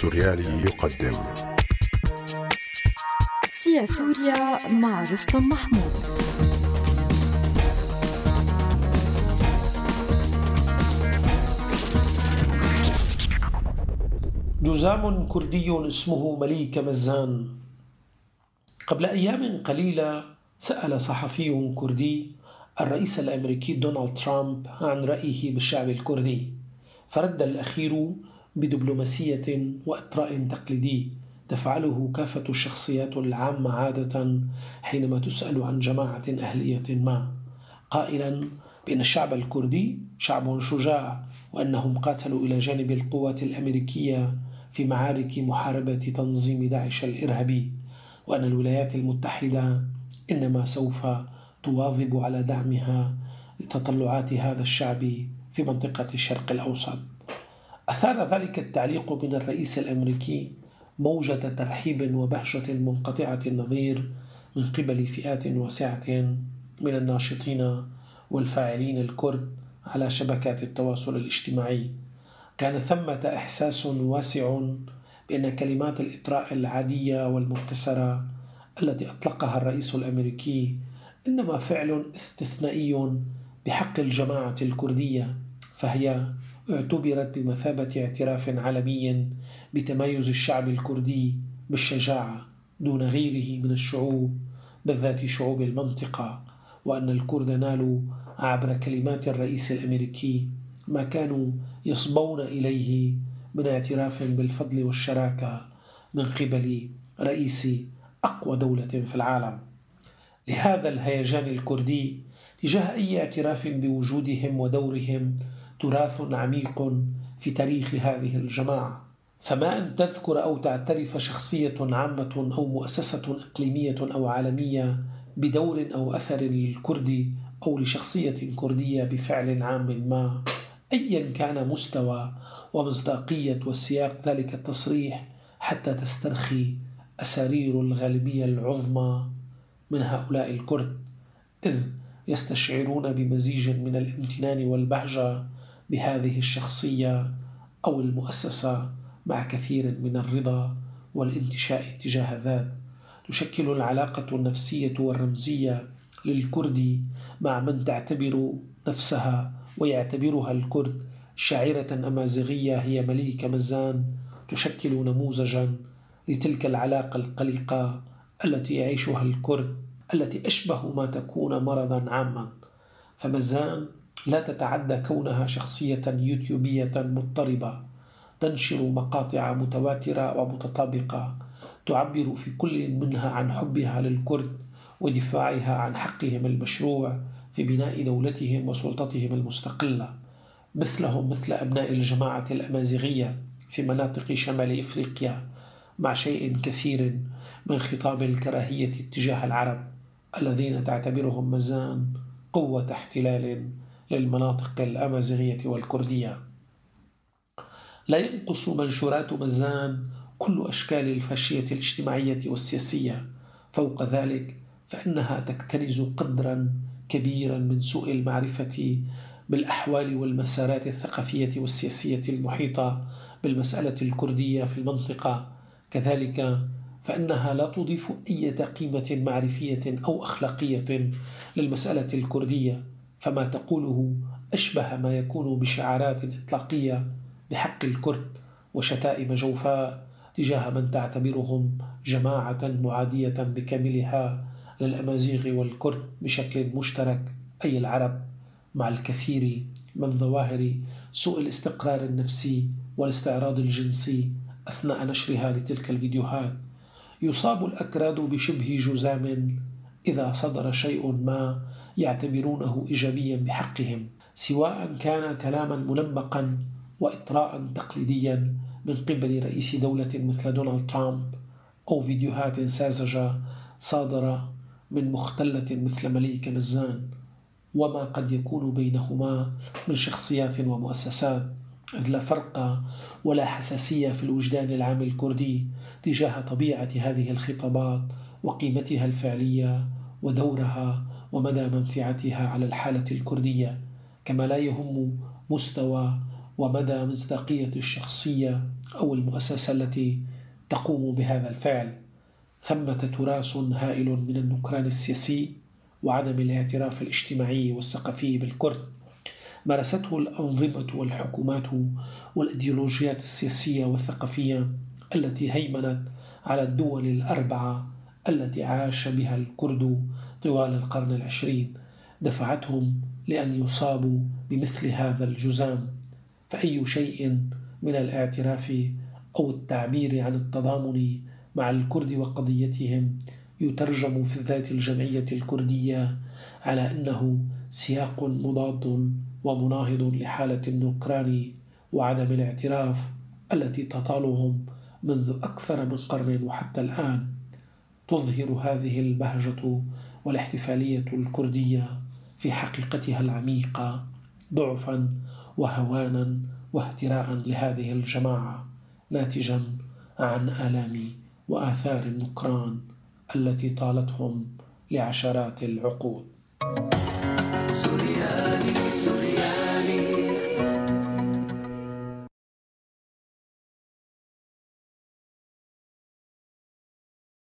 السوريالي يقدم. سيا سوريا مع رستم محمود. جزام كردي اسمه مليك مزان. قبل أيام قليلة سأل صحفي كردي الرئيس الأمريكي دونالد ترامب عن رأيه بالشعب الكردي فرد الأخير بدبلوماسية وإطراء تقليدي تفعله كافة الشخصيات العامة عادة حينما تسأل عن جماعة أهلية ما. قائلا بأن الشعب الكردي شعب شجاع وأنهم قاتلوا إلى جانب القوات الأمريكية في معارك محاربة تنظيم داعش الإرهابي وأن الولايات المتحدة إنما سوف تواظب على دعمها لتطلعات هذا الشعب في منطقة الشرق الأوسط. أثار ذلك التعليق من الرئيس الأمريكي موجة ترحيب وبهجة منقطعة النظير من قبل فئات واسعة من الناشطين والفاعلين الكرد على شبكات التواصل الاجتماعي. كان ثمة إحساس واسع بأن كلمات الإطراء العادية والمبتسرة التي أطلقها الرئيس الأمريكي إنما فعل استثنائي بحق الجماعة الكردية فهي اعتبرت بمثابة اعتراف عالمي بتمايز الشعب الكردي بالشجاعة دون غيره من الشعوب بالذات شعوب المنطقة وأن الكرد نالوا عبر كلمات الرئيس الأمريكي ما كانوا يصبون إليه من اعتراف بالفضل والشراكة من قبل رئيس أقوى دولة في العالم. لهذا الهيجان الكردي تجاه أي اعتراف بوجودهم ودورهم تراث عميق في تاريخ هذه الجماعة. فما أن تذكر أو تعترف شخصية عامة أو مؤسسة إقليمية أو عالمية بدور أو أثر للكرد أو لشخصية كردية بفعل عام ما. أيا كان مستوى ومصداقية وسياق ذلك التصريح حتى تسترخي أسارير الغالبية العظمى من هؤلاء الكرد إذ يستشعرون بمزيج من الامتنان والبهجة بهذه الشخصية أو المؤسسة مع كثير من الرضا والانتشاء تجاه ذات. تشكل العلاقة النفسية والرمزية للكرد مع من تعتبر نفسها ويعتبرها الكرد شاعرة أمازيغية هي مليكة مزان. تشكل نموذجا لتلك العلاقة القلقة التي يعيشها الكرد التي أشبه ما تكون مرضا عاما. فمزان لا تتعدى كونها شخصية يوتيوبية مضطربة. تنشر مقاطع متواترة ومتطابقة. تعبر في كل منها عن حبها للكرد ودفاعها عن حقهم المشروع في بناء دولتهم وسلطتهم المستقلة. مثلهم مثل أبناء الجماعة الأمازيغية في مناطق شمال إفريقيا مع شيء كثير من خطاب الكراهية تجاه العرب الذين تعتبرهم مزان قوة احتلال للمناطق الأمازيغية والكردية. لا ينقص منشورات مزان كل أشكال الفاشية الاجتماعية والسياسية. فوق ذلك فإنها تكتنز قدرا كبيرا من سوء المعرفة بالأحوال والمسارات الثقافية والسياسية المحيطة بالمسألة الكردية في المنطقة. كذلك فإنها لا تضيف أي قيمة معرفية أو أخلاقية للمسألة الكردية. فما تقوله أشبه ما يكون بشعارات إطلاقية بحق الكرد وشتائم جوفاء تجاه من تعتبرهم جماعة معادية بكاملها للأمازيغ والكرد بشكل مشترك أي العرب مع الكثير من ظواهر سوء الاستقرار النفسي والاستعراض الجنسي أثناء نشرها لتلك الفيديوهات. يصاب الأكراد بشبه جزام إذا صدر شيء ما يعتبرونه إيجابيا بحقهم سواء كان كلاما منمقا وإطراء تقليديا من قبل رئيس دولة مثل دونالد ترامب أو فيديوهات ساذجة صادرة من مختلة مثل مليك مزان وما قد يكون بينهما من شخصيات ومؤسسات إذ لا فرق ولا حساسية في الوجدان العام الكردي تجاه طبيعة هذه الخطابات وقيمتها الفعلية ودورها ومدى منفعتها على الحالة الكردية كما لا يهم مستوى ومدى مصداقية الشخصية أو المؤسسة التي تقوم بهذا الفعل. ثمة تراث هائل من النكران السياسي وعدم الاعتراف الاجتماعي والثقافي بالكرد. مارسته الأنظمة والحكومات والإيديولوجيات السياسية والثقافية التي هيمنت على الدول الأربعة التي عاش بها الكرد طوال القرن العشرين. دفعتهم لأن يصابوا بمثل هذا الجزام. فأي شيء من الاعتراف أو التعبير عن التضامن مع الكرد وقضيتهم يترجم في الذات الجمعية الكردية على أنه سياق مضاد ومناهض لحالة النكران وعدم الاعتراف التي تطالهم منذ أكثر من قرن وحتى الآن. تظهر هذه البهجة والاحتفالية الكردية في حقيقتها العميقة ضعفا وهوانا واهتراء لهذه الجماعة ناتجا عن آلام وآثار النكران التي طالتهم لعشرات العقود.